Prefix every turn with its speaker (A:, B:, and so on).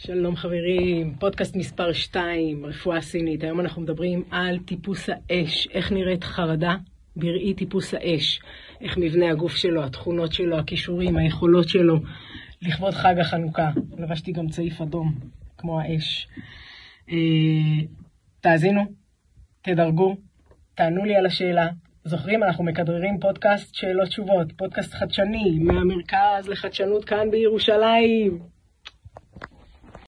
A: שלום חברים, פודקאסט מספר 2, רפואה סינית. היום אנחנו מדברים על טיפוס האש, איך נראית חרדה בראי טיפוס האש, איך מבנה הגוף שלו, התכונות שלו, הכישורים, היכולות שלו. לכבוד חג החנוכה, לבשתי גם צעיף אדום, כמו האש. אה, תאזינו, תדרגו, תענו לי על השאלה. זוכרים, אנחנו מכדררים פודקאסט שאלות תשובות, פודקאסט חדשני, מהמרכז לחדשנות כאן בירושלים.